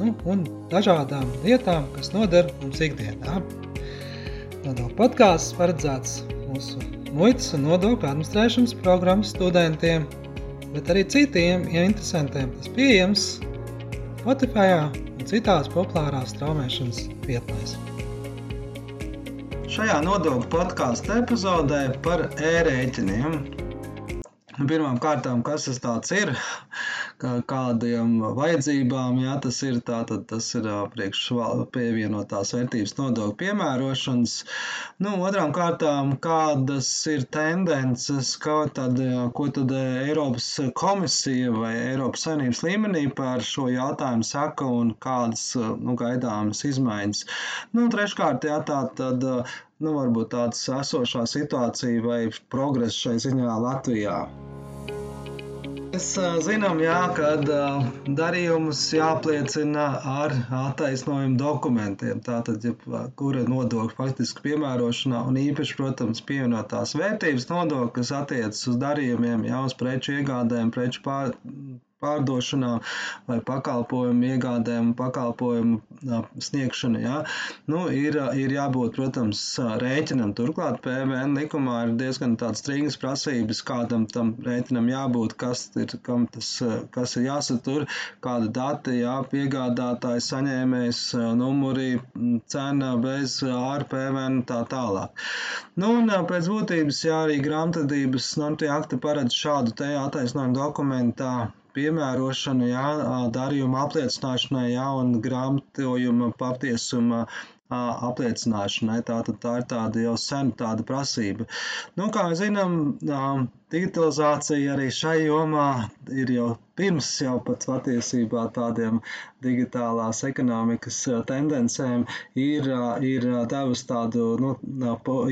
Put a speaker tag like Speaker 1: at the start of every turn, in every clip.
Speaker 1: nu, un dažādām lietām, kas noder mums ikdienā. Nodokļu podkāsts paredzēts mūsu muitas un nodokļu administrēšanas programmas studentiem, bet arī citiem ja interesantiem. Tas pieejams Spotify un citās populārās straumēšanas vietnēs.
Speaker 2: Šajā nodokļu podkāstu epizodē par ērēķiniem. Pirmkārt, kas tas ir? Kādiem vajadzībām, jā, tas ir tātad tas ir priekš pievienotās vērtības nodokļu piemērošanas. Nu, otrām kārtām, kādas ir tendences, kā tad, ko tad Eiropas komisija vai Eiropas saimnības līmenī par šo jautājumu saka un kādas, nu, gaidāmas izmaiņas. Nu, treškārt, jā, tā tad, nu, varbūt tāds esošā situācija vai progress šai ziņā Latvijā. Mēs zinām, jā, ka darījumus jāpliecina ar attaisnojumu dokumentiem. Tātad, ja kura nodokļa faktiski piemērošanā, un īpaši, protams, pievienotās vērtības nodokļa, kas attiecas uz darījumiem, jau uz preču iegādēm, preču pār, pārdošanām vai pakalpojumu iegādēm, pakalpojumu sniegšanu. Ja? Nu, ir, ir jābūt, protams, rēķinam. Turklāt PVN likumā ir diezgan tāds strīgas prasības, kādam tam rēķinam jābūt, kas ir, tas, kas ir jāsatur, kāda dati, jā, piegādātājs, saņēmējs, numuri, cena bez ar PVN tā tālāk. Nu, un pēc būtības, jā, arī grāmatvedības normatīva akti paredz šādu te attaisnojumu dokumentā piemērošanu, jā, darījuma apliecināšanai, jā, un grāmatojuma patiesuma apliecināšanai. Tātad tā ir tāda jau sen tāda prasība. Nu, kā zinām, digitalizācija arī šai jomā ir jau pirms jau pat patiesībā tādiem digitālās ekonomikas tendencēm ir, ir devusi tādu nu,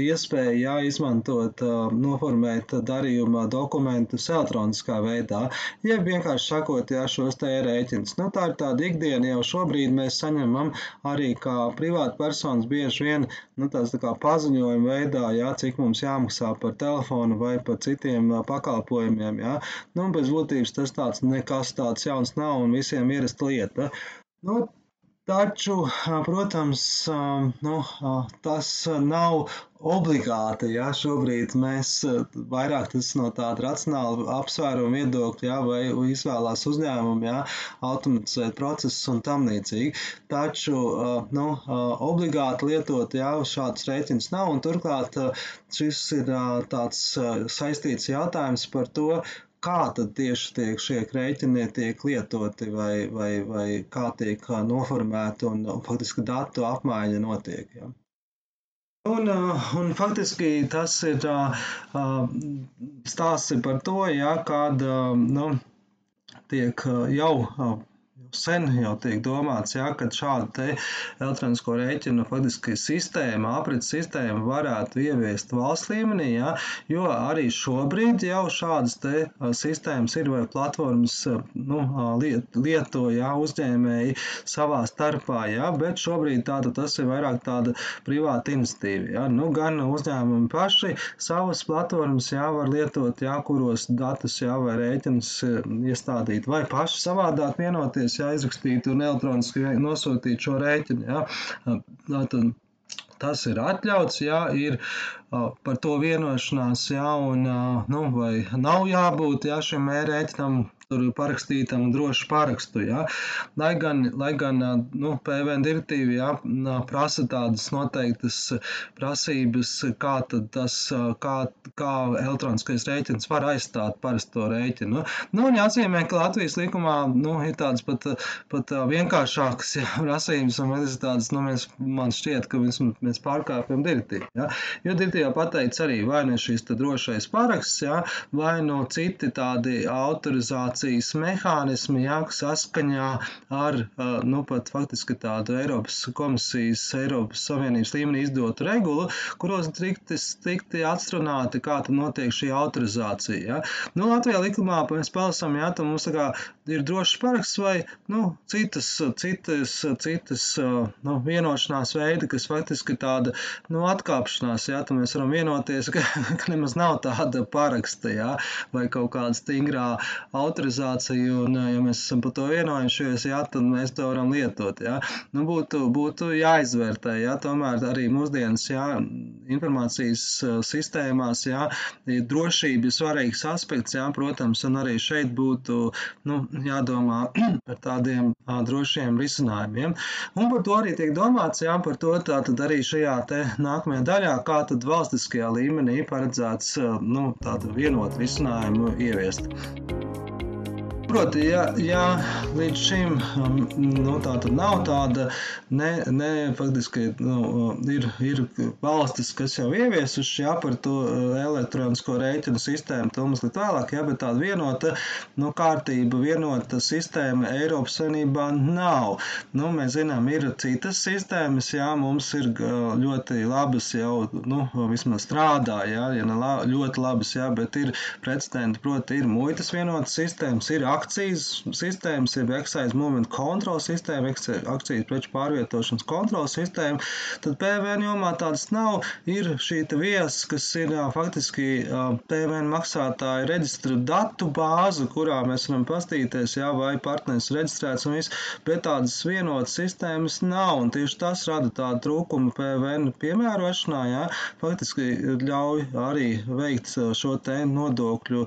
Speaker 2: iespēju jā, izmantot, noformēt darījuma dokumentus elektroniskā veidā, jeb vienkārši sakot, jā, šos te rēķinus. Nu, tā ir tāda ikdiena, jau šobrīd mēs saņemam arī kā privāta personas bieži vien, nu, tās tā kā paziņojuma veidā, jā, cik mums jāmaksā par telefonu vai par citiem pakalpojumiem, jā. Nu, bez būtības tas tāds nekas tāds jauns nav un visiem ierasta lieta. Nu, Taču, protams, nu, tas nav obligāti. Ja, šobrīd mēs vairāk no tāda racionāla apsvēruma viedokļa, ja, vai izvēlās uzņēmumu, ja, automatizēt procesus un tam līdzīgi. Taču nu, obligāti lietot ja, šādus rēķinus nav, un turklāt šis ir tāds saistīts jautājums par to, kā tad tieši tiek šie rēķini tiek lietoti vai, vai, vai kā tiek noformēti un faktiski datu apmaiņa notiek. Ja. Un, un faktiski tas ir stāsts par to, ja, kad nu, tiek jau sen jau tiek domāts, ja, ka šādu elektronisko rēķinu faktiski sistēma, aprits sistēma varētu ieviest valsts līmenī, ja, jo arī šobrīd jau šādas te sistēmas ir vai platformas nu, liet, lieto ja, uzņēmēji savā starpā, ja, bet šobrīd tāda, tas ir vairāk tāda privāta iniciatīva. Ja. Nu, gan uzņēmumi paši savas platformas jā, var lietot, jā, kuros datus jā, vai rēķinus iestādīt, vai paši savādāk vienoties, jā, aizrakstīt un elektroniski nosūtīt šo rēķinu. Jā. Tātad, tas ir atļauts, jā, ir par to vienošanās, jā, un, nu, vai nav jābūt, jā, šim mērēķinam tur parakstītam drošu parakstu. Ja? Lai gan, lai gan nu, PVN direktīva ja, prasa tādas noteiktas prasības, kā, tas, kā, kā elektroniskais rēķins var aizstāt parasto rēķinu. Nu, un jāatzīmē, ka Latvijas likumā nu, ir tādas pat, pat vienkāršākas ja, prasības, un tas ir tādas, nu, mēs, man šķiet, ka mēs, mēs pārkāpjam direktīvu. Ja? Jo direktīvā pateicis arī vai nu šis drošais paraksts, ja? vai nu citi tādi autorizācijas informācijas mehānismi, jā, saskaņā ar, nu, pat faktiski tādu Eiropas komisijas, Eiropas Savienības līmenī izdotu regulu, kuros tikti, tikti atstrunāti, kā tad notiek šī autorizācija, jā. Nu, Latvijā likumā mēs palasam, jā, tad mums tā kā ir drošs paraksts vai, nu, citas, citas, citas, nu, vienošanās veidi, kas faktiski tāda, nu, atkāpšanās, jā, tad mēs varam vienoties, ka, ka nemaz nav tāda paraksta, jā, vai kaut kāda stingrā autorizācija, un, ja mēs esam par to vienojušies, jā, tad mēs to varam lietot, jā. Nu, būtu, būtu jāizvērtē, jā, tomēr arī mūsdienas, jā, informācijas sistēmās, jā, drošība ir svarīgs aspekts, jā, protams, un arī šeit būtu, nu, jādomā par tādiem drošiem risinājumiem. Un par to arī tiek domāts, jā, par to tātad arī šajā te nākamajā daļā, kā tad valstiskajā līmenī paredzēts, nu, tādu vienotu risinājumu ieviest. Proti, ja, ja līdz šim um, nu, tā nav tāda, ne, ne faktiski nu, ir, ir valstis, kas jau ieviesuši jā, par to uh, elektronisko rēķinu sistēmu, to mazliet vēlāk, jā, bet tāda vienota nu, kārtība, vienota sistēma Eiropas Savienībā nav. Nu, mēs zinām, ir citas sistēmas, jā, mums ir uh, ļoti labas jau, nu, vismaz strādā, jā, ja ne la, ļoti labas, jā, bet ir precedenti, proti, ir muitas vienotas sistēmas, ir akcijas sistēmas, jeb excise movement control sistēma, akcijas preču pārvietošanas kontrolas sistēma, tad PVN jomā tādas nav. Ir šī vies, kas ir jā, faktiski PVN maksātāja reģistra datu bāze, kurā mēs varam pastīties, jā, vai partneris reģistrēts un viss, bet tādas vienotas sistēmas nav, un tieši tas rada tādu trūkumu PVN piemērošanā, jā, faktiski ļauj arī veikt šo te nodokļu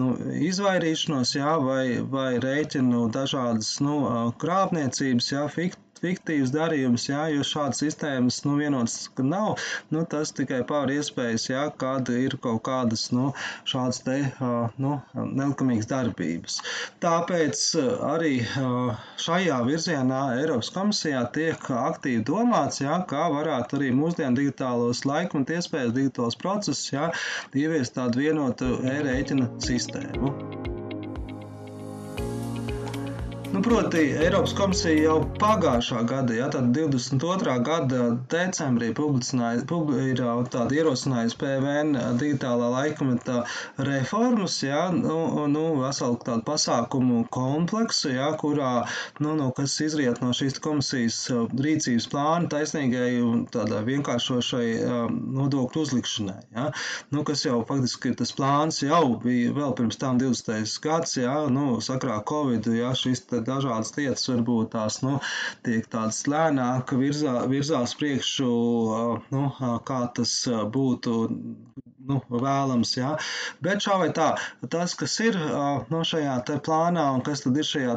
Speaker 2: nu, izvairīšanos, jā, vai vai rēķinu dažādas nu, krāpniecības, jā, fikt, fiktīvs darījums, jā, jo šādas sistēmas nu, vienotas nav. Nu, tas tikai pār iespējas, jā, kad ir kaut kādas nu, šādas te, nu, nelikumīgas darbības. Tāpēc arī šajā virzienā Eiropas komisijā tiek aktīvi domāts, jā, kā varētu arī mūsdienu digitālos laikmetu iespējas, digitālos procesus, jā, ieviest tādu vienotu e-rēķina sistēmu. Nu, proti, Eiropas komisija jau pagājušā gada, ja, 22. gada decembrī ir tāda ierosinājusi PVN digitālā laikmeta reformas, ja, nu, nu, veselu tādu pasākumu kompleksu, ja, kurā, nu, nu, kas izriet no šīs komisijas rīcības plāna taisnīgai un tādā vienkāršošai nodokļu uzlikšanai, ja, nu, kas jau faktiski tas plāns jau bija vēl pirms tam 20. gads, ja, nu, sakrā Covid, ja, šis dažādas lietas varbūt tās, nu, tiek tādas lēnāk virzā, virzās priekšu, nu, kā tas būtu nu, vēlams. Ja? Bet šā vai tā, tas, kas ir no šajā plānā un kas ir šajā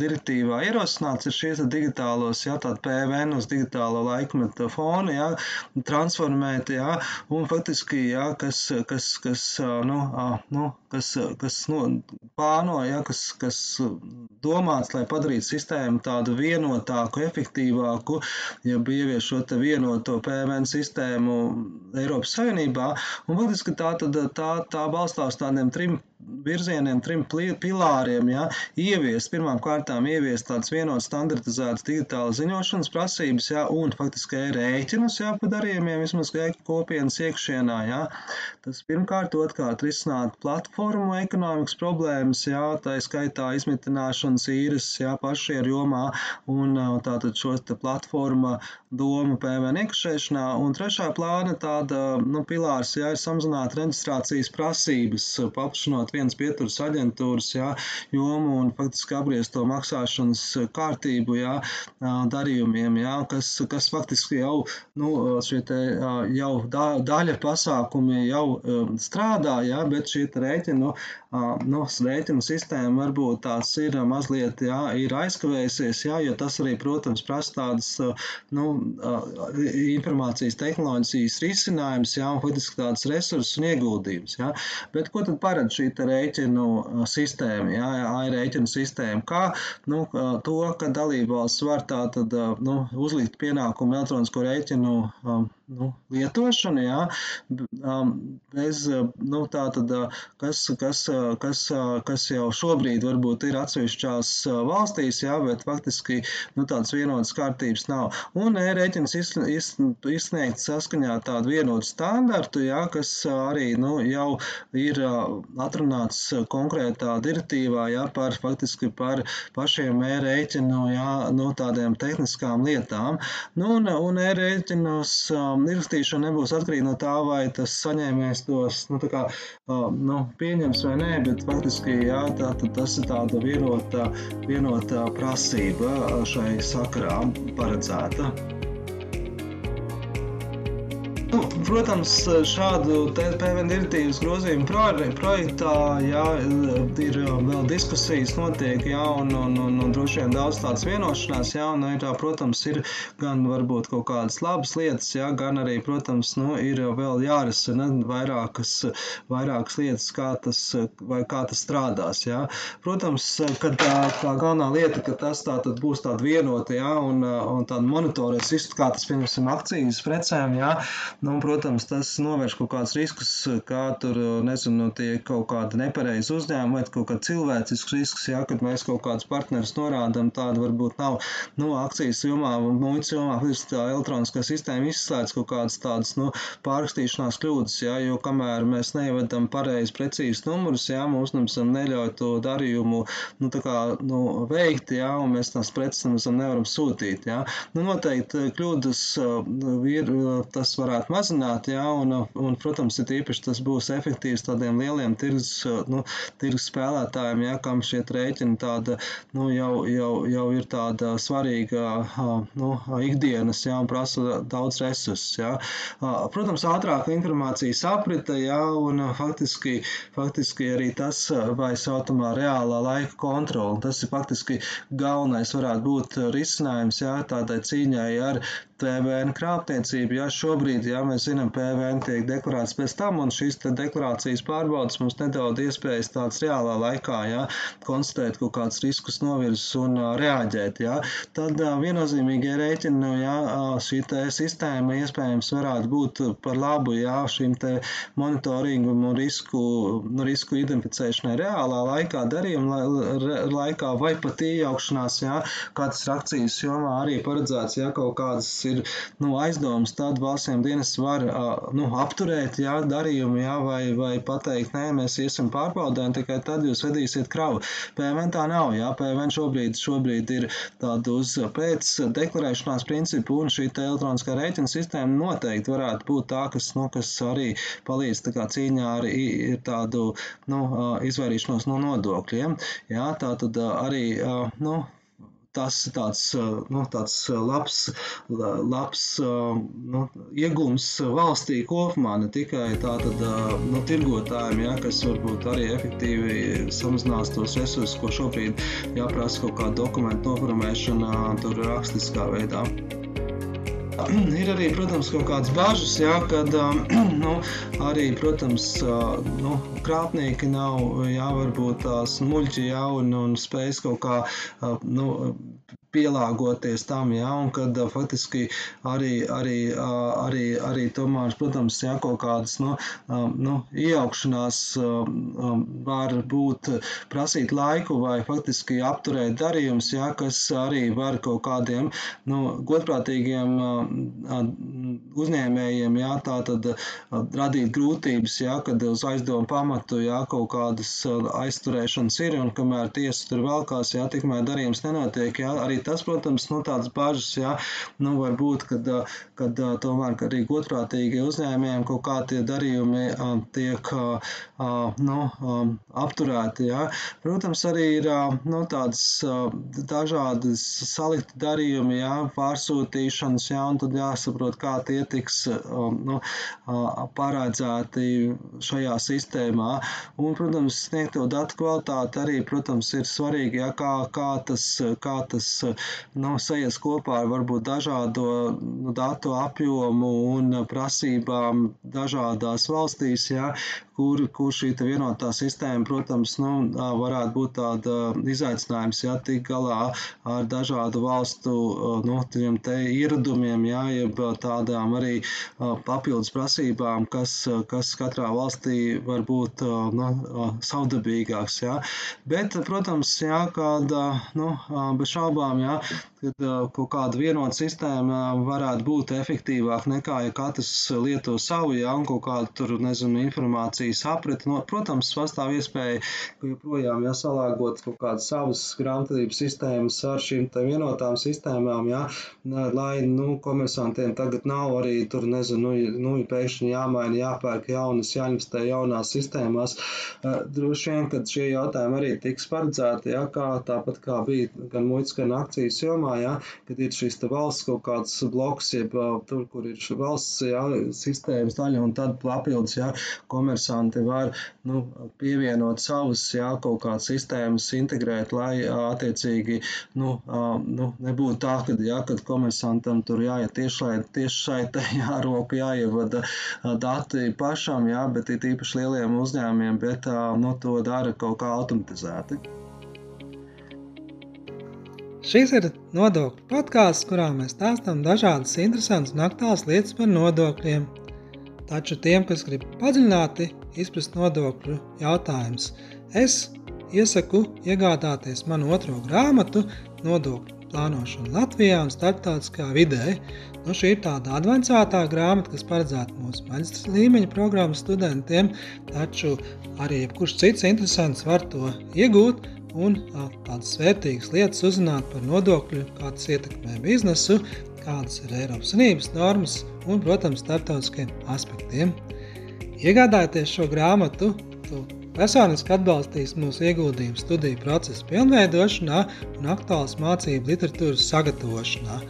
Speaker 2: direktīvā ierosināts, ir šie digitālos, ja tāda PVN uz digitālo laikmetu fonu, ja, transformēti, ja, un faktiski, ja, kas, kas, kas, nu, nu, kas, kas nu, plāno, ja, kas, kas domāts, lai padarītu sistēmu tādu vienotāku, efektīvāku, ja bija ievies šo te vienoto PVN sistēmu Eiropas Savienībā, un Būtiski tā, tad, tā, tā balstās tādiem trim virzieniem, trim pilāriem. Ja, ieviest, pirmām kārtām ieviest tādas vienotas standartizētas digitālas ziņošanas prasības, ja, un faktiski rēķinus ja, pa darījumiem vismaz kopienas iekšienā. Ja. Tas pirmkārt, otrkārt risināt platformu ekonomikas problēmas, ja, tā skaitā izmitināšanas īres ja, pašieru jomā un tātad šos te platforma doma PVN iekšēšanā. Un trešā plāna tāda, nu, pilārs, ja, ir samazināt reģistrācijas prasības, paplašinot vienas pieturas aģentūras jā, jomu un faktiski apgriezt to maksāšanas kārtību jā, darījumiem, jā, kas, kas faktiski jau, nu, šie te jau da, daļa pasākumi jau strādā, jā, bet šie rēķini, nu, nu, rēķinu sistēma varbūt tās ir mazliet, jā, ir aizkavējusies, jā, jo tas arī, protams, prasa tādas, nu, informācijas tehnoloģijas risinājums, jā, un faktiski tādas resursus un ieguldījumus. Ja? Bet ko tad paredz šī rēķinu sistēma, ja? rēķinu sistēma? Kā nu, to, ka dalībvalsts var tā tad nu, uzlikt pienākumu elektronisko rēķinu nu, lietošanu, jā, bez, nu, tā tad, kas, kas, kas, kas jau šobrīd varbūt ir atsevišķās valstīs, jā, bet faktiski, nu, tādas vienotas kārtības nav. Un e-rēķins izsniegt saskaņā tādu vienotu standartu, jā, kas arī, nu, jau ir atrunāts konkrētā direktīvā, jā, par faktiski par pašiem e-rēķinu, jā, nu, tādiem tehniskām lietām. Nu, un, un e-rēķinos um, ierakstīšana nebūs atkarīga no tā, vai tas saņēmējs tos nu, kā, nu, pieņems vai nē, bet faktiski jā, tā, tas ir tāda vienota, vienota prasība šai sakarā paredzēta. Nu, protams, šādu PVN direktīvas grozījumu projektā jā, ir vēl diskusijas, notiek, jā, un, un, un, un droši vien daudz tādas vienošanās, jā, un ir, protams, ir gan varbūt kaut kādas labas lietas, jā, gan arī, protams, nu, ir vēl jārisina vairākas, vairākas lietas, kā tas, kā tas strādās, jā. Protams, ka tā, tā galvenā lieta, ka tas tā būs tāda vienota, jā, un, un tāda monitorēs kā tas, piemēram, akcijas precēm, jā, Nu, protams, tas novērš kaut kādus riskus, kā tur, nezinu, tie kaut kādi nepareizi uzņēmumi vai kaut kādi cilvēcisks risks, jā, kad mēs kaut kādus partnerus norādām, tāda varbūt nav, nu, akcijas jomā, muitas jomā, tā elektroniskā sistēma izslēdz kaut kādas tādas, nu, pārrakstīšanās kļūdas, jā, jo kamēr mēs neievedam pareizi precīzi numurus, jā, mums nemazam neļauj to darījumu, nu, tā kā, nu, veikt, jā, un mēs tās preces nemazam nevaram sūtīt, jā. Nu, noteikti kļūdas ir, tas varētu mazināt, jā, un, un, protams, ir īpaši tas būs efektīvs tādiem lieliem tirgus, nu, tirgus spēlētājiem, jā, kam šie rēķini tāda, nu, jau, jau, jau ir tāda svarīga, nu, ikdienas, jā, un prasa daudz resursus, jā. Protams, ātrāka informācijas aprita, jā, un faktiski, faktiski arī tas, vai sautamā reālā laika kontrola, tas ir faktiski galvenais varētu būt risinājums, jā, tādai cīņai ar PVN krāpniecību. Ja šobrīd, ja mēs zinām, PVN tiek deklarēts pēc tam, un šīs deklarācijas pārbaudas mums nedod iespējas tāds reālā laikā, ja, konstatēt kaut kādus riskus novirzes un uh, reaģēt, ja, tad uh, viennozīmīgie rēķini, ja, šī sistēma iespējams varētu būt par labu, ja, šim te monitoringu un risku, nu, risku identificēšanai reālā laikā, darījuma laikā vai pat iejaukšanās, ja, kādas ir akcijas jomā arī paredzēts, ja kaut kādas ir nu, aizdomas, tad valstsiem dienas var nu, apturēt jā, darījumu jā, vai, vai pateikt, nē, mēs iesim pārbaudē, un tikai tad jūs vedīsiet kravu. PVN tā nav. Jā, PVN šobrīd, šobrīd ir tāda uz pēc deklarēšanās principu, un šī elektroniskā rēķina sistēma noteikti varētu būt tā, kas, nu, kas arī palīdz kā, cīņā ar tādu nu, izvairīšanos no nodokļiem. Jā, tā tad arī nu, tas ir tāds, nu, tāds labs, labs nu, iegums valstī kopumā, ne tikai tātad, nu, tirgotājiem, ja, kas varbūt arī efektīvi samazinās tos resursus, ko šobrīd jāprasa kaut kāda dokumentu noformēšana tur rakstiskā veidā. Ir arī, protams, kaut kādas bažas, jā, kad nu, arī, protams, nu, krāpnieki nav, jā, varbūt tās muļķi, jā, un, un spējas kaut kā, nu, pielāgoties tam, ja, un kad faktiski arī, arī, arī, arī tomēr, protams, ja kaut kādas nu, nu, iejaukšanās var būt prasīt laiku vai faktiski apturēt darījums, ja, kas arī var kaut kādiem nu, godprātīgiem uzņēmējiem, ja, tā tad radīt grūtības, ja, kad uz aizdomu pamatu, ja, kaut kādas aizturēšanas ir, un kamēr tiesa tur velkās, ja, tikmēr darījums nenotiek, ja, arī tas, protams, nu, tādas bažas, jā, nu, var būt, kad, kad tomēr ka arī godprātīgi uzņēmējiem kaut kā tie darījumi tiek, nu, apturēti, jā. Protams, arī ir, nu, tādas dažādas salikti darījumi, jā, pārsūtīšanas, jā, un tad jāsaprot, kā tie tiks, nu, paredzēti šajā sistēmā. Un, protams, sniegto datu kvalitāte arī, protams, ir svarīgi, jā, kā, kā tas, kā tas nu, sajies kopā ar varbūt dažādo nu, datu apjomu un prasībām dažādās valstīs, ja, kur, kur šī vienotā sistēma, protams, nu, varētu būt tāda izaicinājums, ja tik galā ar dažādu valstu nu, ieradumiem, ja, jeb tādām arī papildus prasībām, kas, kas katrā valstī var būt nu, savdabīgāks. Ja. Bet, protams, jā, kāda, nu, bez šaubām, jā, kad kaut kāda vienota sistēma varētu būt efektīvāka nekā, ja katrs lieto savu, ja un kaut kādu tur, nezinu, informācijas apriti. No, protams, pastāv iespēja, ka joprojām jāsalāgot kaut kādas savas grāmatvedības sistēmas ar šīm vienotām sistēmām, ja, lai, nu, komersantiem tagad nav arī tur, nezinu, nu, nu pēkšņi jāmaina, jāpērk jaunas, jāinvestē jaunās sistēmās. Droši vien, kad šie jautājumi arī tiks paredzēti, ja, kā tāpat kā bija gan muitas, gan akcijas jomā, ja, kad ir šis valsts kaut kāds bloks, jeb tur, kur ir valsts ja, sistēmas daļa, un tad papildus, ja, komersanti var nu, pievienot savus, ja, kaut kādas sistēmas, integrēt, lai attiecīgi, nu, nu nebūtu tā, ka, ja, kad komersantam tur jāiet tiešai, tiešai, jāroka, jāievada dati pašam, ja, bet ir īpaši lieliem uzņēmiem, bet nu, to dara kaut kā automatizēti.
Speaker 1: Šis ir nodokļu podkāsts, kurā mēs stāstām dažādas interesantas un aktuālas lietas par nodokļiem. Taču tiem, kas grib padziļināti izprast nodokļu jautājumus, es iesaku iegādāties manu otro grāmatu Nodokļu plānošana Latvijā un starptautiskā vidē. Nu, šī ir tāda avansētā grāmata, kas paredzēta mūsu maģistra līmeņa programmas studentiem, taču arī jebkurš cits interesants var to iegūt un tādas vērtīgas lietas uzzināt par nodokļu, kā tas ietekmē biznesu, kādas ir Eiropas Savienības normas un, protams, starptautiskiem aspektiem. Iegādājoties šo grāmatu, tu personiski atbalstīs mūsu ieguldījumu studiju procesu pilnveidošanā un aktuālas mācību literatūras sagatavošanā.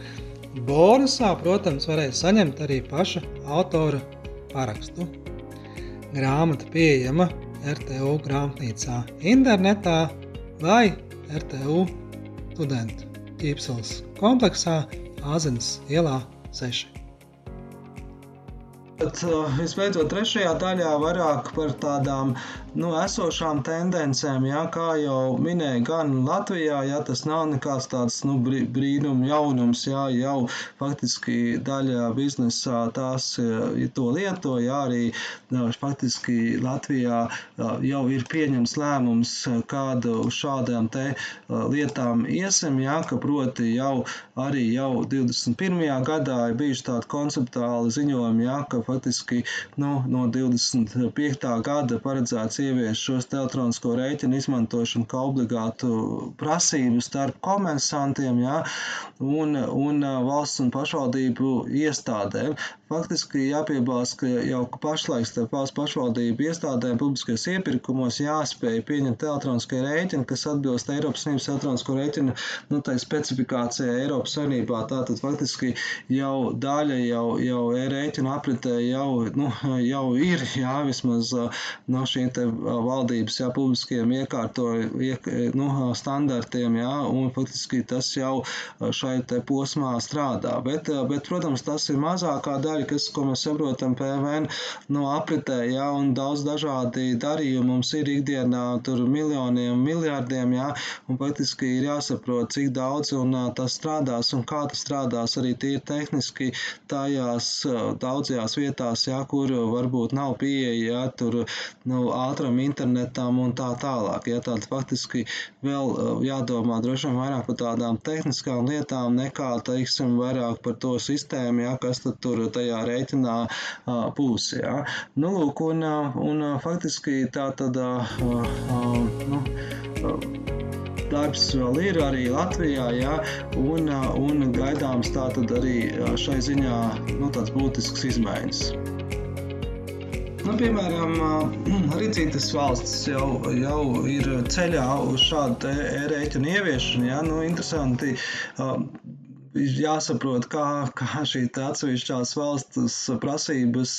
Speaker 1: Bonusā, protams, varēs saņemt arī paša autora parakstu. Grāmata pieejama RTU grāmatnīcā internetā vai RTU studentu ķīpseles kompleksā Āzenes ielā 6.
Speaker 2: Bet, visbeidzot, trešajā daļā vairāk par tādām nu, esošām tendencēm, jā, kā jau minēju, gan Latvijā, jā, tas nav nekāds tāds nu, brīnum jaunums, jā, jau faktiski daļa biznesā tās ja to lieto, jā, arī faktiski Latvijā jau ir pieņems lēmums, kādu šādām te lietām iesim, jā, ka proti jau arī jau 21. gadā ir bijuši tādi konceptuāli ziņojumi, jā, ka faktiski nu, no 25. gada paredzēts ievies šos elektronisko rēķinu izmantošanu kā obligātu prasību starp komersantiem ja, un, un valsts un pašvaldību iestādēm. Faktiski jāpiebilst, ka jau pašlaik starp valsts pašvaldību iestādēm publiskajos iepirkumos jāspēj pieņemt elektroniskie rēķini, kas atbilst Eiropas Savienības elektronisko rēķinu nu, specifikācijai Eiropas Savienībā. Tātad faktiski jau daļa jau, jau e-rēķina apritē jau, nu, jau ir, jā, vismaz no šīm te valdības jā, publiskiem iekārtoju iek, nu, standartiem, jā, un faktiski tas jau šai posmā strādā. Bet, bet, protams, tas ir mazākā daļa, kas, ko mēs saprotam PVN no apritē, jā, un daudz dažādi darījumi mums ir ikdienā tur miljoniem, miljārdiem, jā, un faktiski ir jāsaprot, cik daudz un tas strādās un kā tas strādās arī tīri tehniski tajās daudzajās vietās, jā, kur varbūt nav pieeja, jā, tur, nu, ātram internetam un tā tālāk. Ja, tātad faktiski vēl jādomā droši vien vairāk par tādām tehniskām lietām nekā, teiksim, vairāk par to sistēmu, ja, kas tad tur tajā rēķinā uh, būs. Ja. Nu, lūk, un, un faktiski tā tad, nu, darbs vēl ir arī Latvijā, ja, un, un gaidāms tā tad arī šai ziņā nu, tāds būtisks izmaiņas. Nu, piemēram, arī citas valstis jau, jau ir ceļā uz šādu e-rēķinu ieviešanu. Ja? Nu, interesanti, jāsaprot, kā, kā šī atsevišķās valsts prasības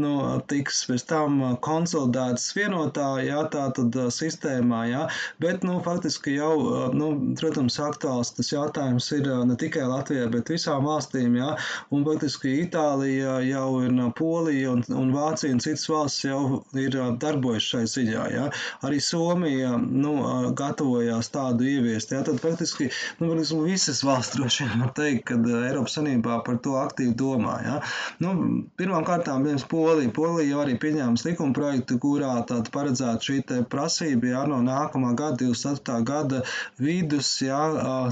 Speaker 2: nu, tiks pēc tam konsolidētas vienotā, jā, tā tad sistēmā, jā, bet, nu, faktiski jau, nu, protams, aktuāls tas jautājums ir ne tikai Latvijai, bet visām valstīm, jā, un faktiski Itālija jau ir Polija un, un Vācija un citas valsts jau ir darbojušas šai ziņā, jā. Arī Somija, nu, gatavojās tādu ieviest, jā, tad faktiski, nu, faktiski visas valsts droši vien var teikt, ka Eiropas Sanībā par to aktīvi domā, jā. Nu, pirmām kārtām, viens Polija, Polija jau arī pieņēma likuma projektu, kurā tāda paredzēta šī prasība, jā, no nākamā gada, 24. gada vidus, jā,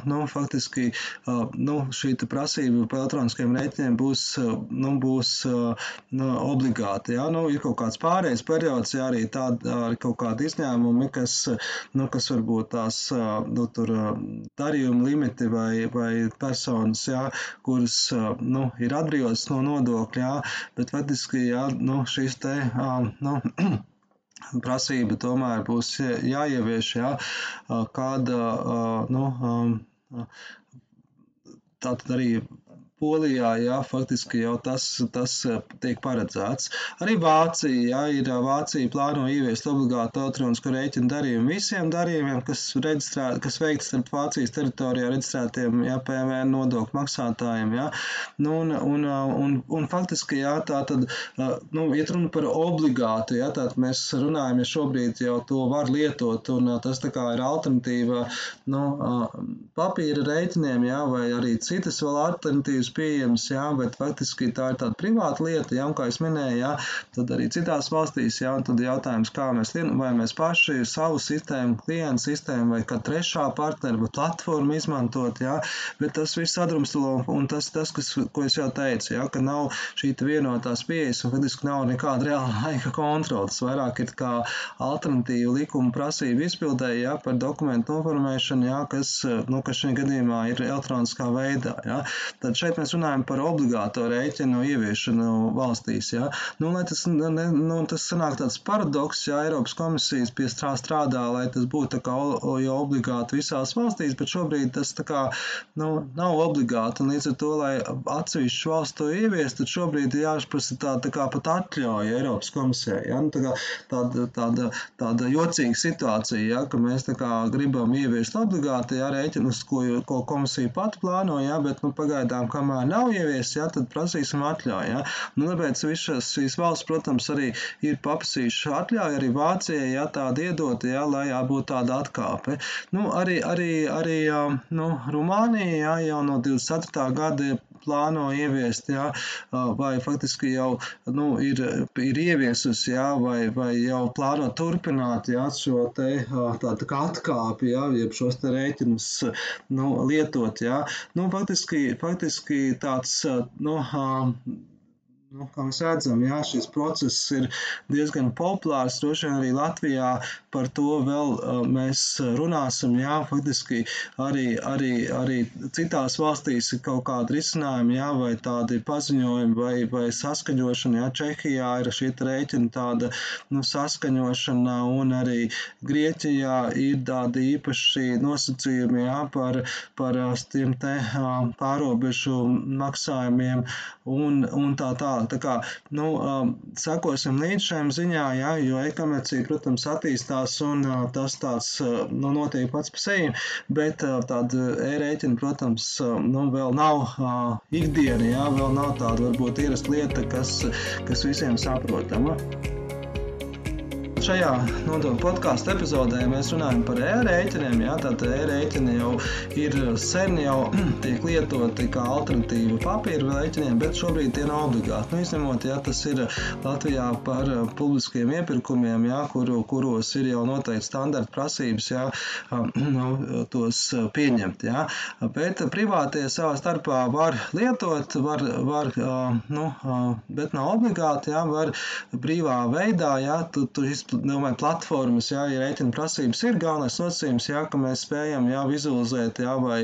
Speaker 2: nu, faktiski, nu, šī prasība par elektroniskiem rēķiniem būs, nu, būs nu, obligāti. Jā, nu, ir kaut kāds pārējais periods, jā, arī tādi arī kaut kādi izņēmumi, kas, nu, kas varbūt tās, nu, tur darījuma limiti vai, vai personas, jā, kuras, nu, ir atbrīvotas no nodokļa, jā, bet faktiski, jā, nu, šīs te, nu, prasība tomēr būs jāievieš, jā, kāda, nu, tātad arī Polijā, jā, faktiski jau tas, tas eh, tiek paredzēts. Arī Vācija, jā, ir eh, Vācija plāno ieviest obligātu elektronisku rēķinu darījumu visiem darījumiem, kas, reģistrē, kas veikts starp Vācijas teritorijā reģistrētiem, jā, PVN nodokļu maksātājiem, jā. Nu, un, un, eh, un, un faktiski, jā, tā tad, nu, iet runa par obligātu, jā, tātad mēs runājam, ja šobrīd jau to var lietot, un tas tā kā ir alternatīva, nu, papīra rēķiniem, jā, vai arī citas vēl alternatīvas būs pieejams, jā, bet faktiski tā ir tāda privāta lieta, jā, un kā es minēju, jā, tad arī citās valstīs, jā, un tad jautājums, kā mēs, vai mēs paši savu sistēmu, klientu sistēmu vai kā trešā partnera vai platformu izmantot, jā, bet tas viss sadrumstalo, un tas, tas kas, ko es jau teicu, jā, ka nav šī vienotās pieejas, un faktiski nav nekāda reāla laika kontrola, tas vairāk ir kā alternatīva likuma prasība izpildēja, jā, par dokumentu noformēšanu, jā, kas, nu, kas šajā gadījumā ir elektroniskā veidā, jā. Tad šeit mēs runājam par obligāto rēķinu ieviešanu valstīs. Ja? Nu, tas, ne, nu, tas sanāk tāds paradoks, ja Eiropas komisijas pie strā strādā, lai tas būtu kā, jau obligāti visās valstīs, bet šobrīd tas kā, nu, nav obligāti. Un līdz ar to, lai atsevišķu valstu to ieviest, tad šobrīd ir jāprasa tā, tā kā pat atļauja Eiropas komisijai. Ja? Nu, tā kā, tāda, tāda, tāda jocīga situācija, ja? ka mēs kā, gribam ieviest obligāti ja, rēķinus, ko, ko komisija pati plāno, ja? bet nu, pagaidām kamēr kamēr nav ieviests, ja, tad prasīsim atļauju. Ja. Nu, tāpēc visas šīs valsts, protams, arī ir paprasījušas atļauju, arī Vācijai ja, tāda iedot, ja, lai jā, būtu tāda atkāpe. Nu, arī, arī, arī nu, Rumānija ja, jau no 24. gada plāno ieviest, jā, vai faktiski jau nu, ir, ir ieviesusi, jā, vai, vai jau plāno turpināt jā, šo te tādu kā atkāpi, jā, jeb šos te rēķinus nu, lietot. Jā. Nu, faktiski, faktiski tāds nu, Nu, kā mēs redzam, jā, šis process ir diezgan populārs. Droši vien arī Latvijā par to vēl uh, mēs runāsim. Jā, faktiski arī, arī, arī citās valstīs ir kaut kādi risinājumi, jā, vai tādi paziņojumi, vai, vai saskaņošana. Jā, Čehijā ir šī rēķina tāda nu, saskaņošana, un arī Grieķijā ir tādi īpaši nosacījumi jā, par, par tiem te pārobežu maksājumiem un, un tā tālāk tālāk. Tā kā, nu, um, sekosim līdz šiem ziņā, jā, jo e-komercija, protams, attīstās un uh, tas tāds, uh, nu, notiek pats pa sevi, bet uh, tāda e-rēķina, protams, nu, vēl nav ikdiena, jā, vēl nav tāda varbūt ierasta lieta, kas, kas visiem saprotama. Šajā nodokļu podkāstu epizodē mēs runājam par e-rēķiniem. Jā, tātad e-rēķini jau ir sen jau tiek lietoti kā alternatīva papīra rēķiniem, bet šobrīd tie nav obligāti. Nu, izņemot, ja tas ir Latvijā par publiskiem iepirkumiem, jā, kuru, kuros ir jau noteikti standarta prasības, jā, nu, tos pieņemt. Jā. Bet privātie savā starpā var lietot, var, var nu, bet nav obligāti, jā, var brīvā veidā, jā, tu, tu domāju, platformas, jā, ja rēķina prasības ir galvenais nosacījums, jā, ka mēs spējam jā, vizualizēt, jā, vai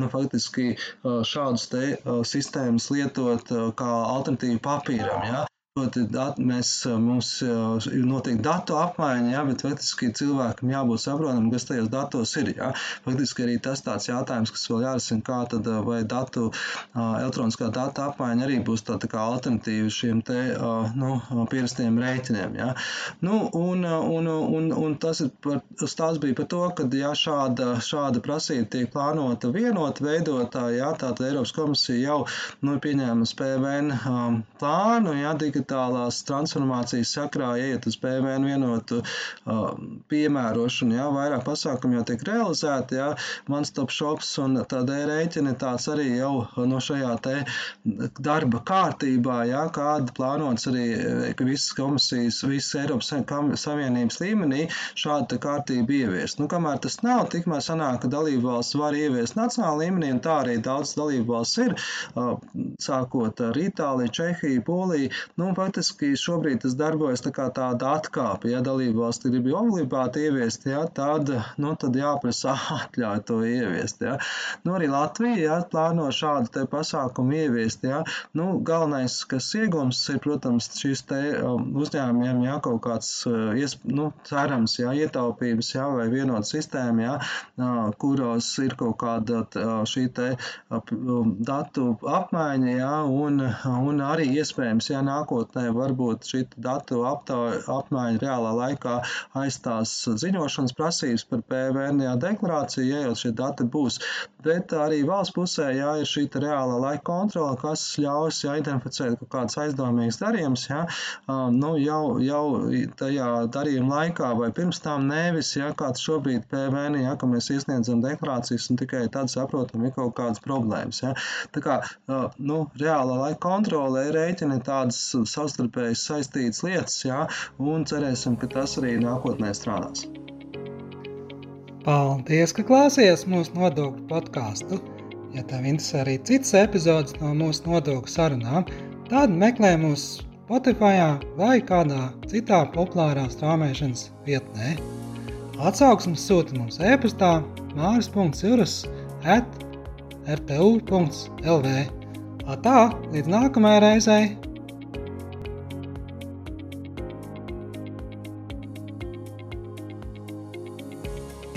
Speaker 2: nu, faktiski šādus te sistēmas lietot kā alternatīvu papīram. Jā. Dat, mēs, mums ir noteikti datu apmaiņa, jā, bet faktiski cilvēkam jābūt saprotamam, kas tajos datos ir. Jā. Faktiski arī tas tāds jautājums, kas vēl jārisina, kā tad vai datu, elektroniskā data apmaiņa arī būs tā, tā kā alternatīva šiem te, nu, pierastiem rēķiniem. Jā. Nu, un, un, un, un tas ir par, stāsts bija par to, ka, ja šāda, šāda prasība tiek plānota vienot veidotā, jā, tātad Eiropas komisija jau, nu, pieņēma PVN plānu, jā, tika digitālās transformācijas sakrā iet uz PVN vienotu uh, piemērošanu, jā, vairāk pasākumu jau tiek realizēti, jā, one-stop shops un tāda rēķina tāds arī jau no šajā te darba kārtībā, jā, kāda plānots arī ka visas komisijas, visas Eiropas Savienības līmenī šāda kārtība ieviest. Nu, kamēr tas nav, tikmēr sanāk, ka dalību valsts var ieviest nacionāla līmenī, un tā arī daudz dalību valsts ir, uh, sākot ar Itāliju, Čehiju, Poliju, nu, faktiski šobrīd tas darbojas tā kā tāda atkāpe. Ja dalība valsts grib obligāti ieviest, ja, tad, nu, tad jāprasa atļauj to ieviest. Ja. Nu, arī Latvija ja, plāno šādu pasākumu ieviest. Ja. Nu, galvenais, kas iegums ir, protams, šis te um, uzņēmumiem ja, kaut kāds, uh, ies, nu, cerams, ja, ietaupības ja, vai vienota sistēma, ja, uh, kuros ir kaut kāda uh, šī te um, datu apmaiņa, ja, un, un arī iespējams, ja nākotnē nākotnē varbūt šī datu apmaiņa reālā laikā aizstās ziņošanas prasības par PVN deklarāciju, ja jau šie dati būs. Bet arī valsts pusē jā, ir šī reālā laika kontrola, kas ļaus jā, identificēt kaut kādas aizdomīgas darījumus jā, nu, jau, jau tajā darījuma laikā vai pirms tam nevis, jā, kāds šobrīd PVN, jā, ka mēs iesniedzam deklarācijas un tikai tad saprotam, ir kaut kādas problēmas. Jā. Tā kā nu, reālā laika kontrole rēķina tādas savstarpēji saistītas lietas, jā, un cerēsim, ka tas arī nākotnē strādās.
Speaker 1: Paldies, ka klausījāties mūsu nodokļu podkāstu. Ja tev interesē arī citas epizodes no mūsu nodokļu sarunām, tad meklē mūs Spotify vai kādā citā populārā strāmošanas vietnē. Atsauksmes sūta mums e-pastā māris.cirus at rtu.lv. Tā, līdz nākamajai reizei!